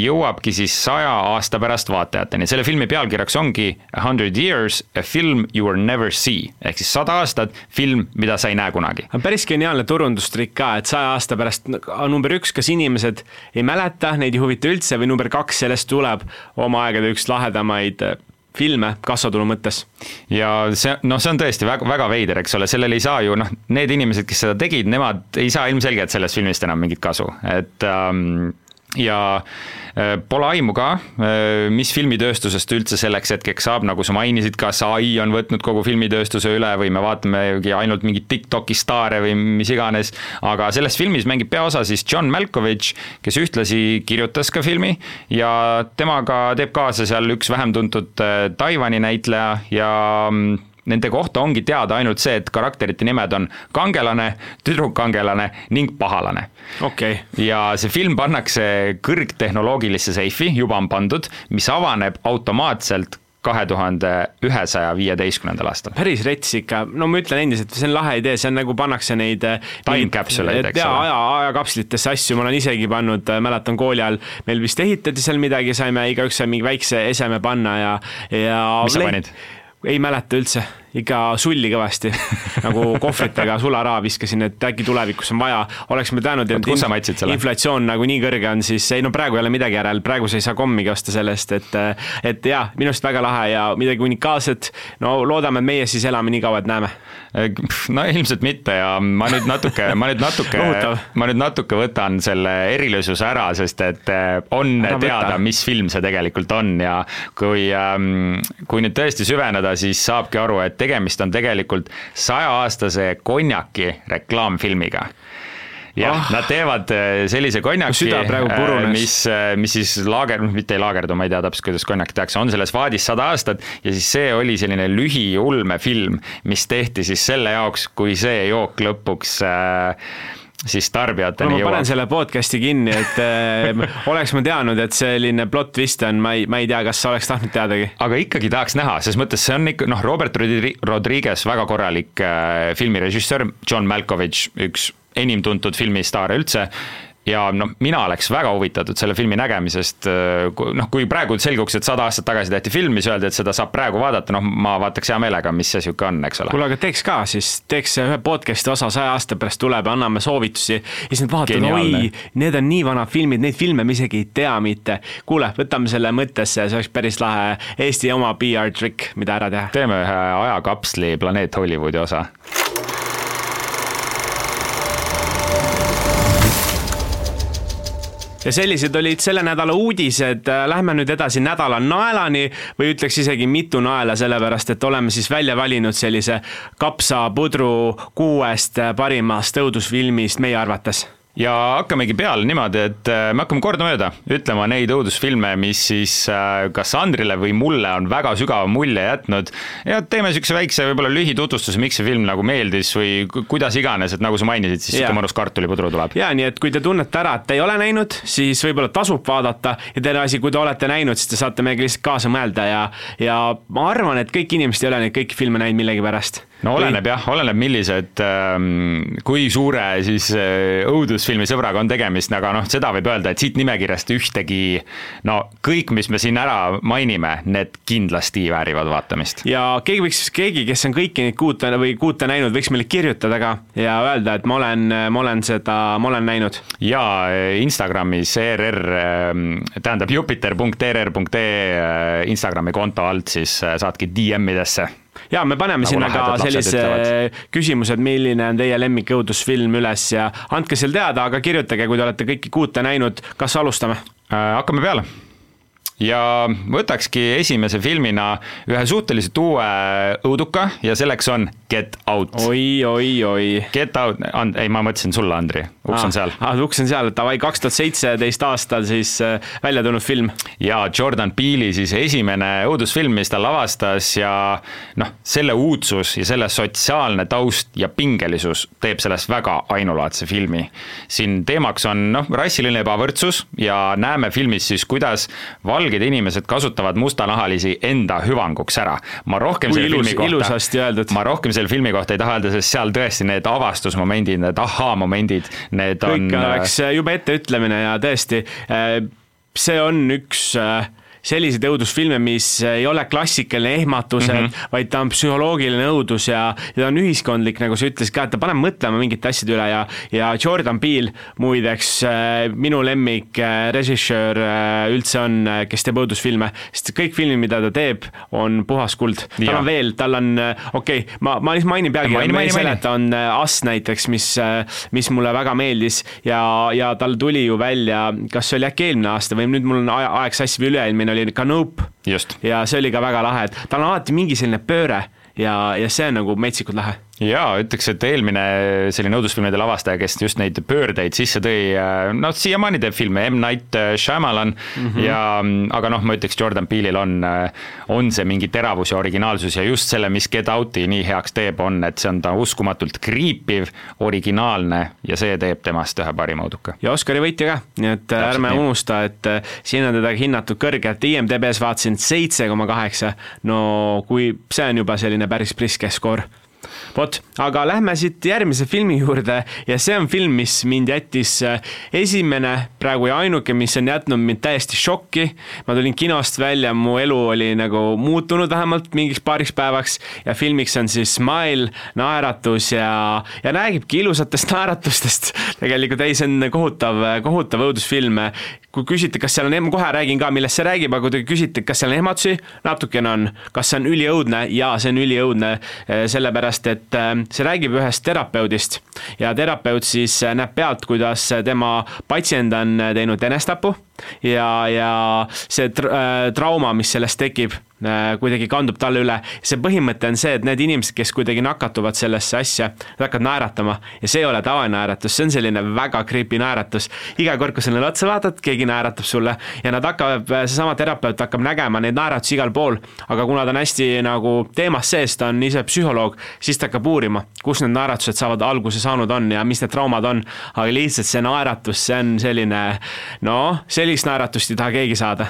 jõuabki siis saja aasta pärast vaatajateni, selle filmi pealkirjaks ongi A hundred years, a film you will never see ehk siis sada aastat, film, mida sa ei näe kunagi. päris geniaalne turundustrikk ka, et saja aasta pärast number üks, kas inimesed ei mäleta, neid ei huvita üldse või number kaks, sellest tuleb oma aegade üks lahedamaid äh, filme kassatulu mõttes. ja see, noh, see on tõesti väga, väga veider, eks ole, sellel ei saa ju noh, need inimesed, kes seda tegid, nemad ei saa ilmselgelt sellest filmist enam mingit kasu, et ähm, ja äh, pole aimu ka, äh, mis filmitööstusest üldse selleks hetkeks saab, nagu sa mainisid, kas ai on võtnud kogu filmitööstuse üle või me vaatamegi ainult mingit Tiktoki staare või mis iganes, aga selles filmis mängib peaosa siis John Malkovich, kes ühtlasi kirjutas ka filmi ja temaga teeb kaasa seal üks vähem tuntud äh, Taiwan'i näitleja ja mm, nende kohta ongi teada ainult see, et karakterite nimed on kangelane, tüdrukkangelane ning pahalane okay.. ja see film pannakse kõrgtehnoloogilisse seifi, juba on pandud, mis avaneb automaatselt kahe tuhande ühesaja viieteistkümnendal aastal. päris rets ikka, no ma ütlen endiselt, see on lahe idee, see on nagu pannakse neid äh, time capsule eid, eks ole. aja, ajakapslitesse asju, ma olen isegi pannud, äh, mäletan kooli ajal, meil vist ehitati seal midagi, saime igaüks sai mingi väikse eseme panna ja, ja mis sa panid? Ei mäleta üldse, ikka sulli kõvasti. Nagu kohvritega sularaha viskasin, et äkki tulevikus on vaja, oleks me et kus sa matsid selle? inflatsioon nagu nii kõrge on, siis ei no praegu ei ole midagi järel, praegu sa ei saa kommigi osta sellest, et et jaa, minu arust väga lahe ja midagi unikaalset, no loodame, et meie siis elame nii kaua, et näeme. no ilmselt mitte ja ma nüüd natuke, ma nüüd natuke ma nüüd natuke võtan selle erilisuse ära, sest et eh, on Ära teada, mis film see tegelikult on ja kui, ähm, kui nüüd tõesti süveneda, siis saabki aru, et tegemist on tegelikult sajaaastase konjaki reklaamfilmiga jah oh., nad teevad äh, sellise konjaki, äh, mis, äh, mis siis laager, mitte ei laagerdu, ma ei tea täpselt, kuidas konjak tehakse, on selles vaadis sada aastat ja siis see oli selline lühiulmefilm, mis tehti siis selle jaoks, kui see jook lõpuks äh, siis tarbijateni no, ma panen jõuab. selle podcast'i kinni, et äh, oleks ma teadnud, et selline plot twist on, ma ei, ma ei tea, kas sa oleks tahtnud teadagi. aga ikkagi tahaks näha, selles mõttes see on ikka noh, Robert Rodriguez, väga korralik äh, filmirežissöör, John Malkovich, üks enim tuntud filmistaare üldse ja noh, mina oleks väga huvitatud selle filmi nägemisest, äh, noh, kui praegu selguks, et sada aastat tagasi tehti film, siis öeldi, et seda saab praegu vaadata, noh, ma vaataks hea meelega, mis see sihuke on, eks ole. kuule, aga teeks ka siis, teeks ühe podcast'i osa saja aasta pärast tuleb ja anname soovitusi ja siis nad vaatavad, oi, need on nii vanad filmid, neid filme me isegi ei tea mitte. kuule, võtame selle mõttesse, see oleks päris lahe Eesti oma PR trikk, mida ära teha. teeme ühe ajakapsli Planeet Hollywoodi osa ja sellised olid selle nädala uudised, lähme nüüd edasi nädala naelani või ütleks isegi mitu naela, sellepärast et oleme siis välja valinud sellise kapsapudru kuuest parimast õudusfilmist meie arvates ja hakkamegi peale niimoodi, et äh, me hakkame kordamööda ütlema neid õudusfilme, mis siis äh, kas Andrile või mulle on väga sügava mulje jätnud. Ja teeme niisuguse väikse võib-olla lühitutvustuse, miks see film nagu meeldis või kuidas iganes, et nagu sa mainisid, siis niisugune mõnus kartulipudru tuleb. ja nii, et kui te tunnete ära, et te ei ole näinud, siis võib-olla tasub vaadata. Ja teine asi, kui te olete näinud, siis te saate meiega lihtsalt kaasa mõelda ja, ja ma arvan, et kõik inimesed ei ole neid kõiki filme näinud millegipärast. No oleneb jah, oleneb, millised, ähm, kui suure siis äh, õudusfilmi sõbraga on tegemist, aga noh, seda võib öelda, et siit nimekirjast ühtegi, no kõik, mis me siin ära mainime, need kindlasti väärivad vaatamist. ja keegi võiks, keegi, kes on kõiki neid kuute või kuute näinud, võiks meile kirjutada ka ja öelda, et ma olen, ma olen seda, ma olen näinud. ja äh, Instagramis ERR, ähm, tähendab jupiter.err.ee äh, Instagrami konto alt siis saadki DM-idesse ja me paneme nagu sinna ka sellise küsimuse, et milline on teie lemmik õudusfilm üles ja andke seal teada, aga kirjutage, kui te olete kõiki kuute näinud, kas alustame? Äh,? hakkame peale ja võtakski esimese filmina ühe suhteliselt uue õuduka ja selleks on Get Out oi,. oi-oi-oi. Get Out, ei, ma mõtlesin sulle, Andri, uks ah, on seal ah,. uks on seal, davai, kaks tuhat seitseteist aastal siis äh, välja tulnud film. ja Jordan Peele'i siis esimene õudusfilm, mis ta lavastas ja noh, selle uudsus ja selle sotsiaalne taust ja pingelisus teeb sellest väga ainulaadse filmi. siin teemaks on noh, rassiline ebavõrdsus ja näeme filmis siis, kuidas val-, valged inimesed kasutavad mustanahalisi enda hüvanguks ära. ma rohkem Kui selle ilus, filmi kohta, ilusasti öeldud. ma rohkem selle filmi kohta ei taha öelda, sest seal tõesti need avastusmomendid, need ahhaa-momendid, need kõik on. kõik oleks äh, jube etteütlemine ja tõesti, äh, see on üks äh, selliseid õudusfilme, mis ei ole klassikaline ehmatused mm, -hmm. vaid ta on psühholoogiline õudus ja, ja ta on ühiskondlik, nagu sa ütlesid ka, et ta paneb mõtlema mingite asjade üle ja, ja Jordan Peele muideks äh, minu lemmik äh, režissöör äh, üldse on, kes teeb õudusfilme, sest kõik filmid, mida ta teeb, on puhas kuld. tal on veel, tal on, okei okay,, ma, ma lihtsalt mainin pealkirja, ma ei seleta, on Us näiteks, mis, mis mulle väga meeldis ja, ja tal tuli ju välja, kas see oli äkki eelmine aasta või nüüd mul on aeg sassi või üle-eelmine oli ka Nope. ja see oli ka väga lahe, et tal on alati mingi selline pööre ja, ja see on nagu metsikult lahe jaa, ütleks, et eelmine selline õudusfilmide lavastaja, kes just neid pöördeid sisse tõi, noh, siiamaani teeb filme, M. Night Shyamalan mm -hmm. ja aga noh, ma ütleks, Jordan Peele'il on, on see mingi teravus ja originaalsus ja just selle, mis Get Out'i nii heaks teeb, on, et see on ta uskumatult kriipiv, originaalne ja see teeb temast ühe parima õuduka. ja Oscari võitja ka, nii et Täpselt ärme nii. unusta, et siin on teda hinnatud kõrgelt, IMDB-s vaatasin seitse koma kaheksa, no kui see on juba selline päris priske skoor vot, aga lähme siit järgmise filmi juurde ja see on film, mis mind jättis äh, esimene, praegu ja ainuke, mis on jätnud mind täiesti šokki. ma tulin kinost välja, mu elu oli nagu muutunud vähemalt mingiks paariks päevaks ja filmiks on siis Smile, naeratus ja, ja räägibki ilusatest naeratustest. tegelikult ei, see on kohutav, kohutav õudusfilm kui küsite, kas seal on, ma kohe räägin ka, millest see räägib, aga kui te küsite, kas seal on ehmatusi, natukene on. kas see on üliõudne? jaa, see on üliõudne, eh, sellepärast et eh, see räägib ühest terapeudist. Ja terapeut siis eh, näeb pealt, kuidas tema patsient on teinud enesetapu ja, ja see tra trauma, mis sellest tekib Äh, kuidagi kandub talle üle. see põhimõte on see, et need inimesed, kes kuidagi nakatuvad sellesse asja, hakkavad naeratama ja see ei ole tavaline naeratus, see on selline väga creepy naeratus. iga kord, kui sa neile otsa vaatad, keegi naeratab sulle ja nad hakkavad, seesama terapeut hakkab nägema neid naeratusi igal pool, aga kuna ta on hästi nagu teemas sees, ta on ise psühholoog, siis ta hakkab uurima, kust need naeratused saavad alguse saanud on ja mis need traumad on. aga lihtsalt see naeratus, see on selline noh, sellist naeratust ei taha keegi saada.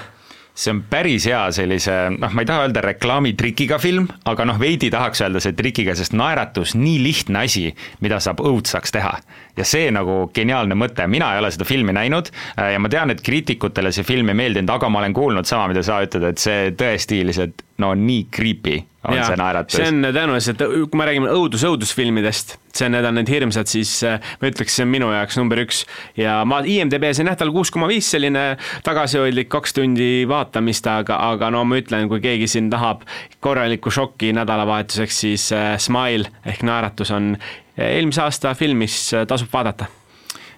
See on päris hea sellise, noh, ma ei taha öelda reklaamitrikiga film, aga noh, veidi tahaks öelda see trikiga, sest naeratus, nii lihtne asi, mida saab õudsaks teha. ja see nagu geniaalne mõte, mina ei ole seda filmi näinud äh, ja ma tean, et kriitikutele see film ei meeldinud, aga ma olen kuulnud sama, mida sa ütled, et see tõesti lihtsalt no nii creepy on ja, see naeratus. see on tõenäoliselt, kui me räägime õudus, õudusfilmidest, see, need on need hirmsad, siis äh, ma ütleks, see on minu jaoks number üks. ja ma IMDB-s on jah, tal kuus koma viis, selline tagasihoidlik kaks tundi vaatamist, aga, aga no ma ütlen, kui keegi siin tahab korralikku šokki nädalavahetuseks, siis äh, Smile ehk naeratus on eelmise aasta film, mis äh, tasub vaadata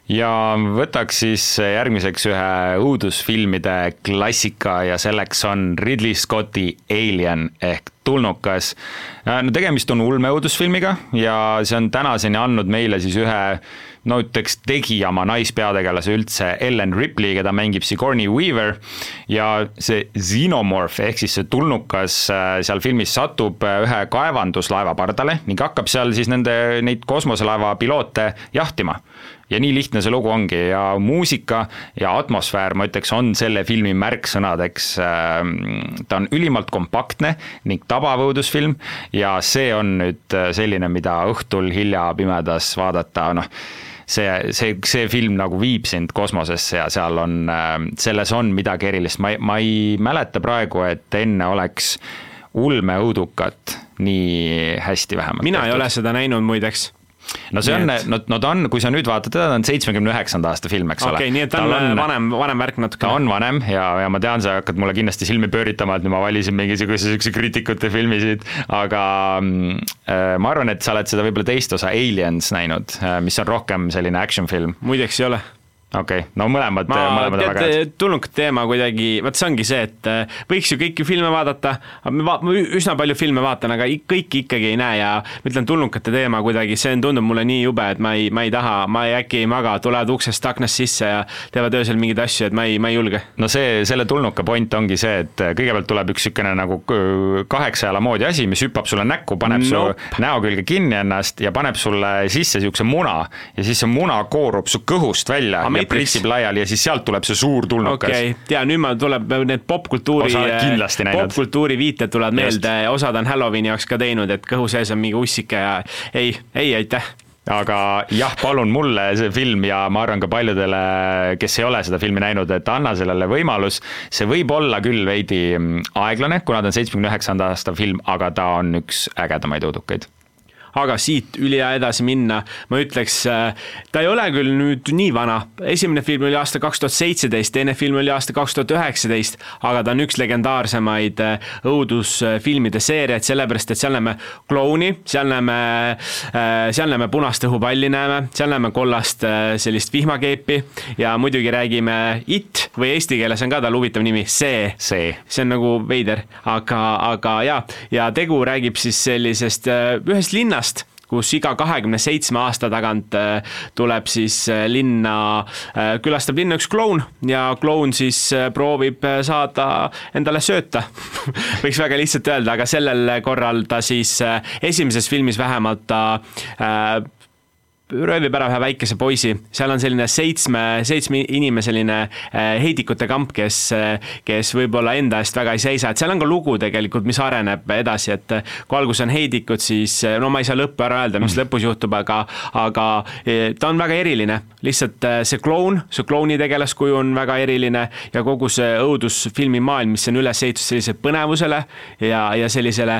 ja võtaks siis järgmiseks ühe õudusfilmide klassika ja selleks on Ridley Scotti Alien ehk tulnukas. no tegemist on ulmeõudusfilmiga ja see on tänaseni andnud meile siis ühe no ütleks, tegi oma naispeategelase üldse Ellen Ripley, keda mängib Sigourney Weaver ja see xenomorph ehk siis see tulnukas äh, seal filmis satub äh, ühe kaevanduslaeva pardale ning hakkab seal siis nende, neid kosmoselaeva piloote jahtima ja nii lihtne see lugu ongi ja muusika ja atmosfäär, ma ütleks, on selle filmi märksõnadeks. Ähm, ta on ülimalt kompaktne ning tabav õudusfilm ja see on nüüd selline, mida õhtul hilja pimedas vaadata, noh see, see, see film nagu viib sind kosmosesse ja seal on, ähm, selles on midagi erilist, ma ei, ma ei mäleta praegu, et enne oleks ulmeõudukat nii hästi vähemalt. mina tehtud. ei ole seda näinud muideks no see on, no, no ta on, kui sa nüüd vaatad teda, ta on seitsmekümne üheksanda aasta film, eks okay, ole. okei, nii et ta on, on vanem, vanem värk natuke. ta on vanem ja, ja ma tean, sa hakkad mulle kindlasti silmi pööritama, et ma valisin mingisuguse siukse kriitikute filmi siit, aga äh, ma arvan, et sa oled seda võib-olla teist osa Aliens näinud, äh, mis on rohkem selline action film. muideks ei ole okei okay., no mõlemad, mõlemad on väga head. tulnukat teema kuidagi, vot see ongi see, et äh, võiks ju kõiki filme vaadata, ma üsna palju filme vaatan, aga kõiki ikkagi ei näe ja ma ütlen, tulnukate teema kuidagi, see tundub mulle nii jube, et ma ei, ma ei taha, ma ei, äkki ei maga, tulevad uksest aknast sisse ja teevad öösel mingeid asju, et ma ei, ma ei julge. no see, selle tulnuka point ongi see, et kõigepealt tuleb üks niisugune nagu kaheksa jala moodi asi, mis hüppab sulle näkku, paneb nope. su näo külge kinni ennast ja paneb sulle sisse niisuguse muna ja siis see muna koorub su kõhust välja ja pritsib laiali ja siis sealt tuleb see suur tulnukas. okei okay., ja nüüd meil tuleb need popkultuuri, popkultuuri viited tulevad meelde, osad on Halloweeni jaoks ka teinud, et kõhu sees on mingi ussike ja ei, ei aitäh aga jah, palun mulle see film ja ma arvan ka paljudele, kes ei ole seda filmi näinud, et anna sellele võimalus. see võib olla küll veidi aeglane, kuna ta on seitsmekümne üheksanda aasta film, aga ta on üks ägedamaid õudukaid aga siit ülihea edasi minna, ma ütleks, äh, ta ei ole küll nüüd nii vana, esimene film oli aasta kaks tuhat seitseteist, teine film oli aasta kaks tuhat üheksateist, aga ta on üks legendaarsemaid äh, õudusfilmide seeriaid, sellepärast et seal näeme klouni, seal näeme, äh, seal näeme punast õhupalli näeme, seal näeme kollast sellist vihmakeepi ja muidugi räägime It või eesti keeles on ka tal huvitav nimi, See. see, see on nagu veider, aga, aga jaa, ja tegu räägib siis sellisest ühest linnast, linnast kus iga kahekümne seitsme aasta tagant äh, tuleb siis äh, linna, äh, külastab linna üks kloun ja kloun siis proovib saada endale sööta võiks väga lihtsalt öelda, aga sellel korral ta siis esimeses filmis vähemalt ta röövib ära ühe väikese poisi, seal on selline seitsme, seitsme inimeseline äh, heidikute kamp, kes, äh, kes võib-olla enda eest väga ei seisa, et seal on ka lugu tegelikult, mis areneb edasi, et äh, kui alguses on heidikud, siis no ma ei saa lõppu ära öelda, mis mm. lõpus juhtub, aga, aga ta on väga eriline. lihtsalt see kloun, see klouni tegelaskuju on väga eriline ja kogu see õudusfilmi maailm, mis on üles ehitatud sellisele põnevusele ja, ja sellisele,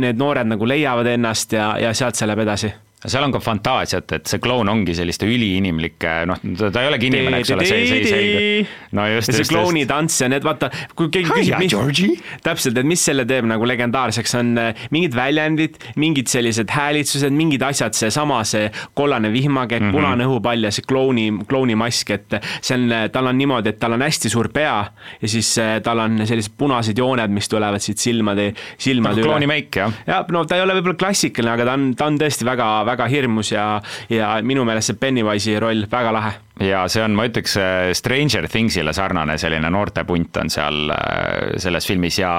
need noored nagu leiavad ennast ja, ja sealt see läheb edasi seal on ka fantaasiat, et see kloun ongi selliste üliinimlike, noh, ta ei olegi inimene, eks ole, see, see ei selgu. no just, just. see klouni tants ja need, vaata, kui keegi küsib, täpselt, et mis selle teeb nagu legendaarseks, on äh, mingid väljendid, mingid sellised häälitsused, mingid asjad, seesama see kollane vihmakepp mm, -hmm. punane õhupall ja see klouni, klouni mask, et see on, tal on niimoodi, et tal on hästi suur pea ja siis äh, tal on sellised punased jooned, mis tulevad siit silmade, silmade nagu üle. klooni meik, jah? jah, no ta ei ole võib-olla klassikaline, aga ta on, ta on tõesti väga, väga väga hirmus ja, ja minu meelest see Pennywise'i roll väga lahe ja see on, ma ütleks, äh, Stranger Thingsile sarnane selline noortepunt on seal äh, selles filmis ja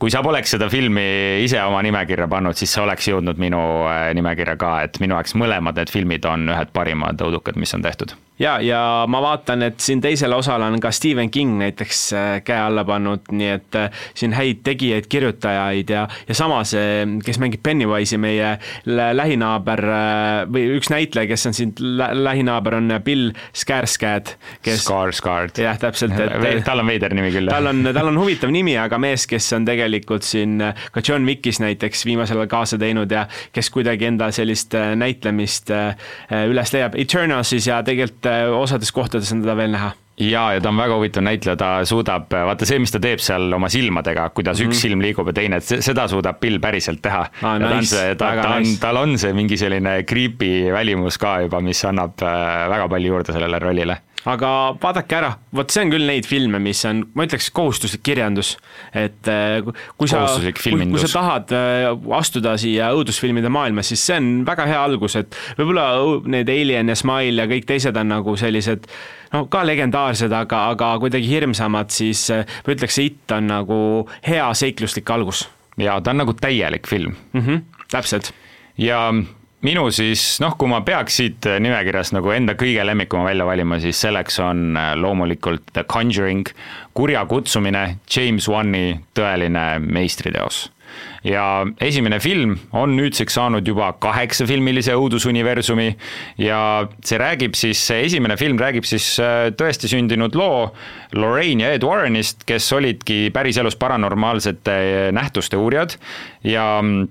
kui sa poleks seda filmi ise oma nimekirja pannud, siis see oleks jõudnud minu äh, nimekirja ka, et minu jaoks mõlemad need filmid on ühed parimad õudukad, mis on tehtud. Ja, ja ma vaatan, et siin teisel osal on ka Stephen King näiteks käe alla pannud, nii et siin häid tegijaid, kirjutajaid ja, ja samas, kes mängib Pennywise'i, meie lähinaaber või üks näitleja, kes on siin lähinaaber, on Bill Skarsgård, kes Skarsgård. jah, täpselt, et tal on veider nimi küll. tal on, tal on huvitav nimi, aga mees, kes on tegelikult siin ka John Wickis näiteks viimasel ajal kaasa teinud ja kes kuidagi enda sellist äh, näitlemist äh, üles leiab Eternalsis ja tegelikult äh, osades kohtades on teda veel näha ja, ja ta on väga huvitav näitleja, ta suudab, vaata see, mis ta teeb seal oma silmadega, kuidas mm -hmm. üks silm liigub ja teine, et seda suudab Bill päriselt teha ah,. nice, ta on see, ta, ta on nice., tal on see mingi selline creepy välimus ka juba, mis annab äh, väga palju juurde sellele rollile aga vaadake ära, vot see on küll neid filme, mis on, ma ütleks, kohustuslik kirjandus. et äh, kui sa, kui, kui sa tahad äh, astuda siia õudusfilmide maailma, siis see on väga hea algus, et võib-olla need Alien ja Smile ja kõik teised on nagu sellised no ka legendaarsed, aga, aga kuidagi hirmsamad, siis ma ütleks, see It on nagu hea seikluslik algus. ja ta on nagu täielik film mm. -hmm, täpselt. ja minu siis noh, kui ma peaks siit nimekirjast nagu enda kõige lemmikuma välja valima, siis selleks on äh, loomulikult The Conjuring, kurja kutsumine, James Wan'i tõeline meistriteos. Ja esimene film on nüüdseks saanud juba kaheksafilmilise õudusuniversumi ja see räägib siis, see esimene film räägib siis äh, tõesti sündinud loo Lorraine ja Ed Warrenist, kes olidki päriselus paranormaalsete nähtuste uurijad ja mm,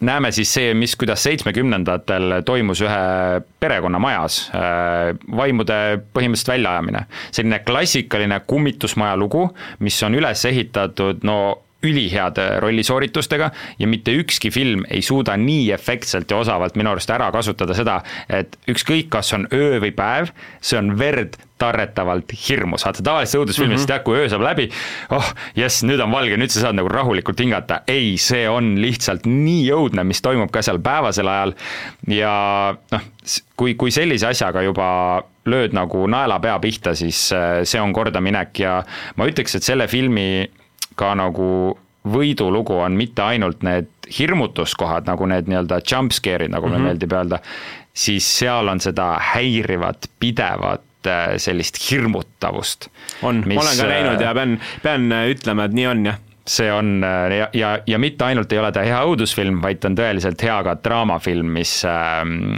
näeme siis see, mis, kuidas seitsmekümnendatel toimus ühe perekonna majas äh, vaimude põhimõtteliselt väljaajamine. selline klassikaline kummitusmaja lugu, mis on üles ehitatud no üliheade rollisooritustega ja mitte ükski film ei suuda nii efektselt ja osavalt minu arust ära kasutada seda, et ükskõik, kas on öö või päev, see on verd tarretavalt hirmus, vaata tavaliselt õudusfilmis mm -hmm. tead, kui öö saab läbi, oh jess, nüüd on valge, nüüd sa saad nagu rahulikult hingata, ei, see on lihtsalt nii õudne, mis toimub ka seal päevasel ajal. Ja noh, kui, kui sellise asjaga juba lööd nagu naelapea pihta, siis äh, see on kordaminek ja ma ütleks, et selle filmi ka nagu võidulugu on mitte ainult need hirmutuskohad, nagu need nii-öelda jump scare'id, nagu mulle mm -hmm. meeldib öelda, siis seal on seda häirivat, pidevat äh, sellist hirmutavust. on, ma olen ka näinud ja pean, pean ütlema, et nii on jah see on ja, ja, ja mitte ainult ei ole ta hea õudusfilm, vaid ta on tõeliselt hea ka draamafilm, mis ähm,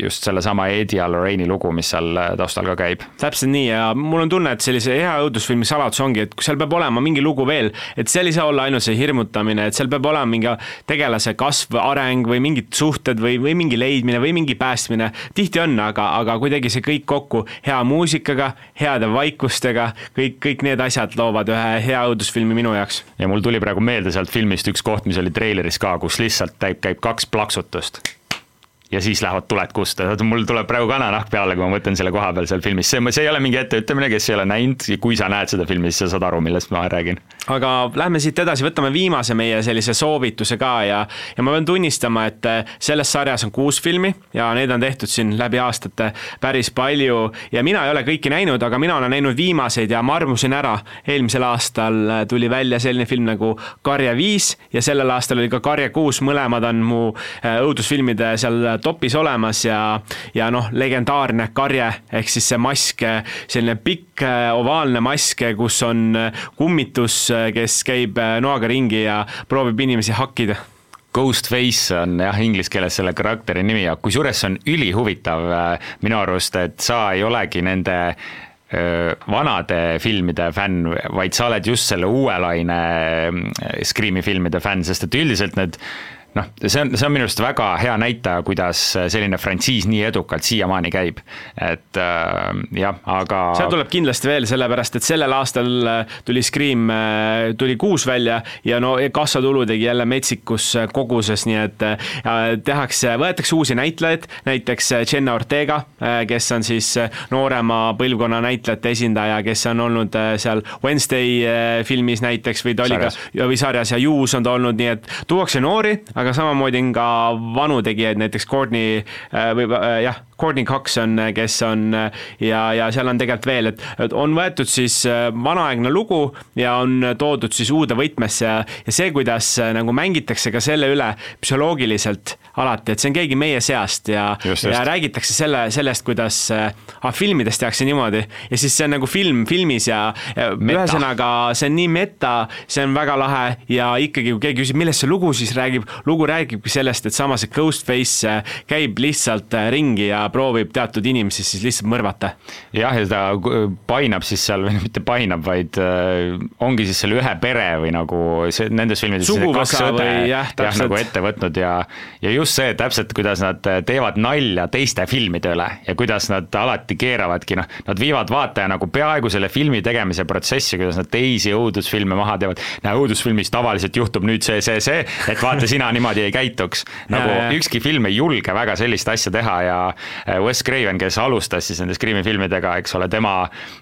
just sellesama Eddie ja Lorraine'i lugu, mis seal taustal ka käib. täpselt nii ja mul on tunne, et sellise hea õudusfilmi saladus ongi, et seal peab olema mingi lugu veel, et seal ei saa olla ainult see hirmutamine, et seal peab olema mingi tegelase kasv, areng või mingid suhted või, või mingi leidmine või mingi päästmine. tihti on, aga, aga kuidagi see kõik kokku hea muusikaga, heade vaikustega, kõik, kõik need asjad loovad ühe hea õudusfilmi minu jaoks ja mul tuli praegu meelde sealt filmist üks koht, mis oli treileris ka, kus lihtsalt käib, käib kaks plaksutust ja siis lähevad tuled kusta, mul tuleb praegu kananahk peale, kui ma mõtlen selle koha peal seal filmis, see, see ei ole mingi etteütlemine, kes ei ole näinud, kui sa näed seda filmi, siis sa saad aru, millest ma räägin. aga lähme siit edasi, võtame viimase meie sellise soovituse ka ja, ja ma pean tunnistama, et äh, selles sarjas on kuus filmi ja need on tehtud siin läbi aastate päris palju. Ja mina ei ole kõiki näinud, aga mina olen näinud viimaseid ja ma armusin ära. eelmisel aastal äh, tuli välja selline film nagu Karje viis ja sellel aastal oli ka Karje kuus, mõlemad on mu äh, õudusfilmide seal topis olemas ja, ja noh, legendaarne karje ehk siis see mask, selline pikk ovaalne mask, kus on kummitus, kes käib noaga ringi ja proovib inimesi hakkida. Ghostface on jah, inglise keeles selle karakteri nimi ja kusjuures see on ülihuvitav minu arust, et sa ei olegi nende vanade filmide fänn, vaid sa oled just selle uue laine Scream'i filmide fänn, sest et üldiselt need noh, see on, see on minu arust väga hea näitaja, kuidas selline frantsiis nii edukalt siiamaani käib. et äh, jah, aga. seal tuleb kindlasti veel, sellepärast et sellel aastal äh, tuli Scream, äh, tuli kuus välja ja no kassatulu tegi jälle metsikus äh, koguses, nii et tehakse, võetakse uusi näitlejaid, näiteks Jenna Ortega, kes on siis noorema põlvkonna näitlejate esindaja, kes on olnud seal Wednesday filmis näiteks või ta oli ka, või sarjas ja Juus on ta olnud, nii et tuuakse noori, aga aga samamoodi on ka vanu tegijaid, näiteks Courtney äh, või äh, jah, Courtney Cox on, kes on ja, ja seal on tegelikult veel, et on võetud siis äh, vanaaegne lugu ja on toodud siis uude võtmesse ja, ja see, kuidas nagu mängitakse ka selle üle psühholoogiliselt alati, et see on keegi meie seast ja, ja räägitakse selle, sellest, kuidas ah, filmides tehakse niimoodi ja siis see on nagu film filmis ja, ja ühesõnaga see on nii meta, see on väga lahe ja ikkagi, kui keegi küsib, millest see lugu siis räägib, lugu räägibki sellest, et sama see Ghostface käib lihtsalt ringi ja proovib teatud inimesi siis lihtsalt mõrvata. jah, ja ta painab siis seal, või mitte painab, vaid äh, ongi siis selle ühe pere või nagu see nendes filmides suguvõsa või jah, täpselt. jah, nagu ette võtnud ja, ja just pluss see täpselt, kuidas nad teevad nalja teiste filmide üle ja kuidas nad alati keeravadki, noh, nad viivad vaataja nagu peaaegu selle filmi tegemise protsessi, kuidas nad teisi õudusfilme maha teevad. näe, õudusfilmis tavaliselt juhtub nüüd see, see, see, et vaata, sina niimoodi ei käituks. nagu ja, ja. ükski film ei julge väga sellist asja teha ja äh, Wes Craven, kes alustas siis nende Scream'i filmidega, eks ole, tema,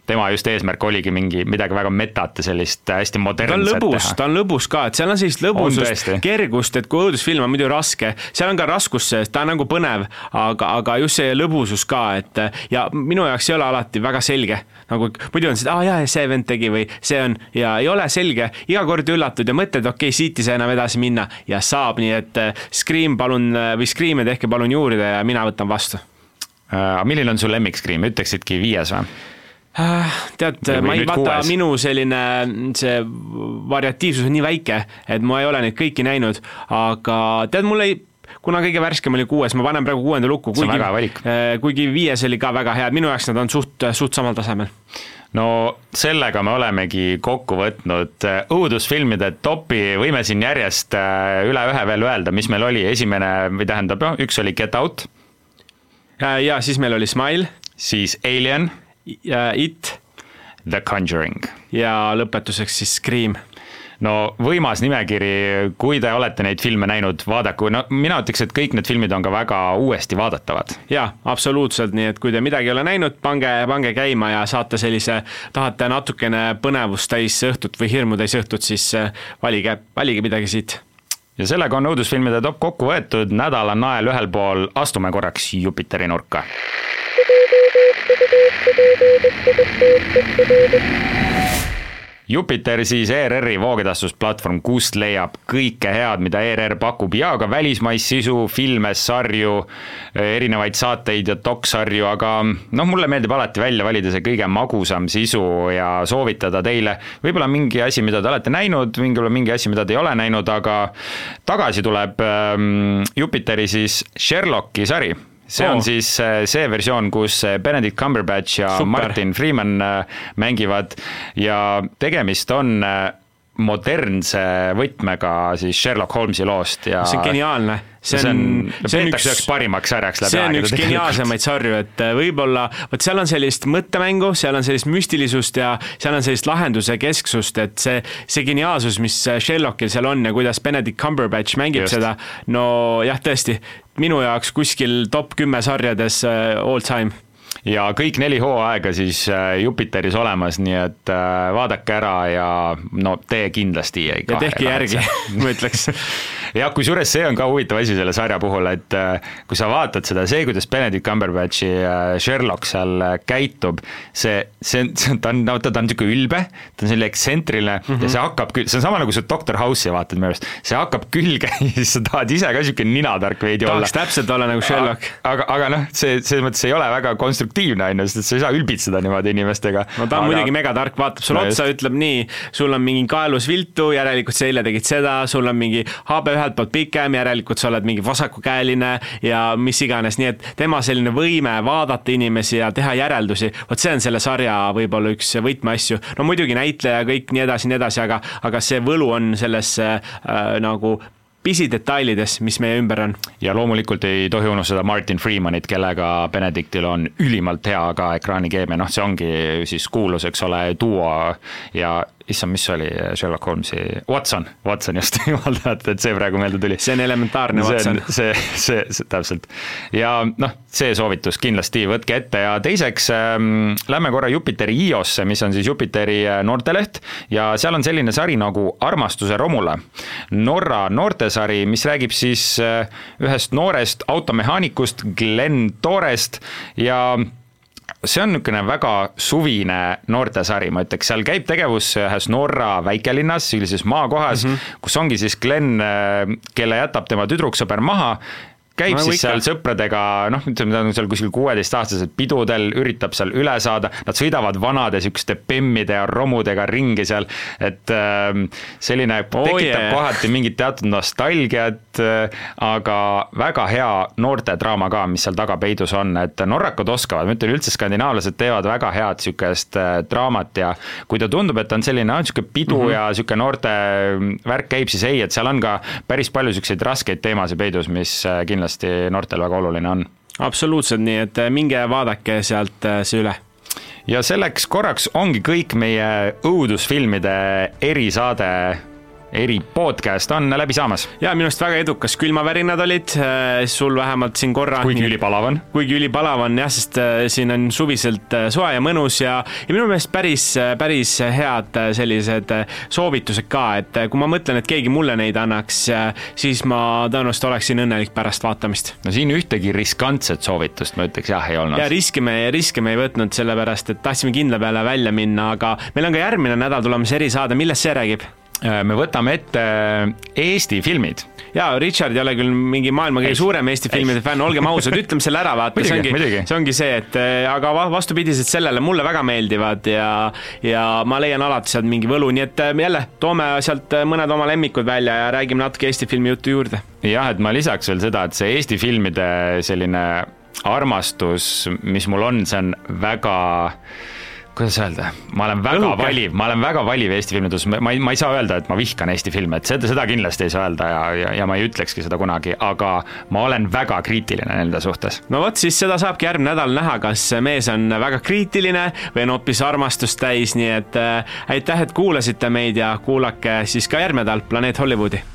tema just eesmärk oligi mingi midagi väga metat ja sellist hästi modernset ta on lõbus, ta on lõbus ka, et seal on sellist lõbusust, kergust, et kui õudusfilm on muidu raske, seal on ka raskust sees, ta on nagu põnev, aga, aga just see lõbusus ka, et ja minu jaoks ei ole alati väga selge, nagu muidu on see, aa ah, jaa, see vend tegi või see on ja ei ole selge, iga kord üllatud ja mõtled, okei okay,, siit ei saa enam edasi minna. Ja saab, nii et äh, Scream palun või Scream'e tehke palun juurde ja mina võtan vastu. Äh, milline on su lemmik Scream, ütleksidki viies või? Äh, tead, ma ei vaata, minu selline see variatiivsus on nii väike, et ma ei ole neid kõiki näinud, aga tead, mul ei kuna kõige värskem oli kuues, ma panen praegu kuuenda lukku, kuigi, äh, kuigi viies oli ka väga hea, minu jaoks nad on suht, suht samal tasemel no sellega me olemegi kokku võtnud äh, õudusfilmide topi, võime siin järjest üle ühe veel öelda, mis meil oli, esimene või tähendab, noh, üks oli Get Out. ja siis meil oli Smile. siis Alien It. The Conjuring. ja lõpetuseks siis Scream no võimas nimekiri, kui te olete neid filme näinud, vaadaku, no mina ütleks, et kõik need filmid on ka väga uuesti vaadatavad. jaa, absoluutselt, nii et kui te midagi ei ole näinud, pange, pange käima ja saate sellise, tahate natukene põnevust täis õhtut või hirmu täis õhtut, siis äh, valige, valige midagi siit. ja sellega on õudusfilmide top kokku võetud, nädal on nael ühel pool, astume korraks Jupiteri nurka Jupiter siis ERR-i voogedastusplatvorm, kust leiab kõike head, mida ERR pakub ja ka välismaist sisu, filme, sarju, erinevaid saateid ja doksarju, aga noh, mulle meeldib alati välja valida see kõige magusam sisu ja soovitada teile võib-olla mingi asi, mida te olete näinud, võib-olla mingi asi, mida te ei ole näinud, aga tagasi tuleb ähm, Jupiteri siis Sherlocki sari see on oh. siis äh, see versioon, kus äh, Benedict Cumberbatch ja Super. Martin Freeman äh, mängivad ja tegemist on modernse võtmega siis Sherlock Holmesi loost ja see on geniaalne see on, see on üks, üheks parimaks sarjaks läbi aegade. see on üks geniaalsemaid sarju, et võib-olla, vot seal on sellist mõttemängu, seal on sellist müstilisust ja seal on sellist lahenduse kesksust, et see, see geniaalsus, mis Sherlockil seal on ja kuidas Benedict Cumberbatch mängib Just. seda, no jah, tõesti, minu jaoks kuskil top kümme sarjades uh, all time ja kõik neli hooaega siis Jupiteris olemas, nii et vaadake ära ja no tee kindlasti ei ja tehke järgi, ma ütleks jah, kusjuures see on ka huvitav asi selle sarja puhul, et äh, kui sa vaatad seda, see, kuidas Benedict Cumberbatchi äh, Sherlock seal äh, käitub, see, see, see, ta on, no ta, ta on niisugune ülbe, ta on selline ekstsentriline mm -hmm. ja see hakkab, see on sama nagu sa Doctor House'i vaatad minu arust, see hakkab külge ja siis sa tahad ise ka niisugune ninatark veidi olla. tahaks täpselt olla nagu Sherlock. aga, aga noh, see, selles mõttes ei ole väga konstruktiivne, on ju, sest et sa ei saa ülbitseda niimoodi inimestega. no ta on aga... muidugi megatark, vaatab sulle no otsa, ütleb nii, sul on mingi kaelus viltu, järelikult sa eile tegid seda, sul on mingi habe ühelt poolt pikem, järelikult sa oled mingi vasakukäeline ja mis iganes, nii et tema selline võime vaadata inimesi ja teha järeldusi, vot see on selle sarja võib-olla üks võtmeasju. no muidugi näitleja kõik nii edasi, nii edasi, aga, aga see võlu on selles äh, nagu pisidetailides, mis meie ümber on. ja loomulikult ei tohi unustada Martin Freemanit, kellega Benedictil on ülimalt hea ka ekraanikeemia, noh, see ongi siis kuulus, eks ole, duo ja issand, mis oli Sherlock Holmesi, Watson, Watson just, jumal tänatud, et see praegu meelde tuli. see on elementaarne Watson. see, see, see, täpselt. ja noh, see soovitus kindlasti võtke ette ja teiseks ähm, lähme korra Jupiteri iOS-e, mis on siis Jupiteri äh, noorteleht ja seal on selline sari nagu Armastuse romule. Norra noortesari, mis räägib siis äh, ühest noorest automehaanikust, Glen Torest ja see on niisugune väga suvine noortesari, ma ütleks, seal käib tegevus ühes Norra väikelinnas, sellises maakohas mm, -hmm. kus ongi siis Glen, kelle jätab tema tüdruksõber maha käib Nagu siis ikka. seal sõpradega, noh, ütleme, ta on seal kuskil kuueteistaastased pidudel, üritab seal üle saada, nad sõidavad vanade niisuguste bemmide ja romudega ringi seal, et ähm, selline Oh tekitab yeah. kohati mingit teatud nostalgiat äh,, aga väga hea noortedraama ka, mis seal taga peidus on, et norrakad oskavad, ma ütlen üldse, skandinaavlased teevad väga head niisugust äh, draamat ja kui ta tundub, et on selline, on niisugune pidu mm -hmm. ja niisugune noorte värk käib, siis ei, et seal on ka päris palju niisuguseid raskeid teemasid peidus, mis äh, kindlasti noortel väga oluline on. absoluutselt, nii et äh, minge vaadake sealt äh, see üle ja selleks korraks ongi kõik meie õudusfilmide erisaade, eri podcast on läbi saamas, ja minu arust väga edukas, külmavärinad olid äh, sul vähemalt siin korra. kuigi ülipalav on. kuigi ülipalav on jah, sest äh, siin on suviselt äh, soe ja mõnus ja, ja minu meelest päris, päris head sellised soovitused ka, et kui ma mõtlen, et keegi mulle neid annaks, siis ma tõenäoliselt oleksin õnnelik pärast vaatamist. no siin ühtegi riskantset soovitust ma ütleks jah, ei olnud. ja riske me, riske me ei võtnud, sellepärast et tahtsime kindla peale välja minna, aga meil on ka järgmine nädal tulemas erisaade, millest see räägib? Me võtame ette Eesti filmid. Jaa, Richard ei ole küll mingi maailma kõige suurem Eesti filmide fänn, olgem ausad, ütleme selle ära, vaata, see ongi see ongi see, et äh, aga va- vastupidiselt sellele mulle väga meeldivad ja ja ma leian alati sealt mingi võlu, nii et äh, jälle, toome sealt äh, mõned oma lemmikud välja ja räägime natuke Eesti filmi juttu juurde. jah, et ma lisaks veel seda, et see Eesti filmide selline armastus, mis mul on, see on väga kuidas öelda, ma olen väga Õhuke. valiv, ma olen väga valiv Eesti filmide suhtes, ma ei, ma ei saa öelda, et ma vihkan Eesti filme, et seda, seda kindlasti ei saa öelda ja, ja, ja ma ei ütlekski seda kunagi, aga ma olen väga kriitiline nende suhtes. no vot, siis seda saabki järgmine nädal näha, kas mees on väga kriitiline või on hoopis armastust täis, nii et äh, aitäh, et kuulasite meid ja kuulake siis ka järgmine nädal Planeet Hollywoodi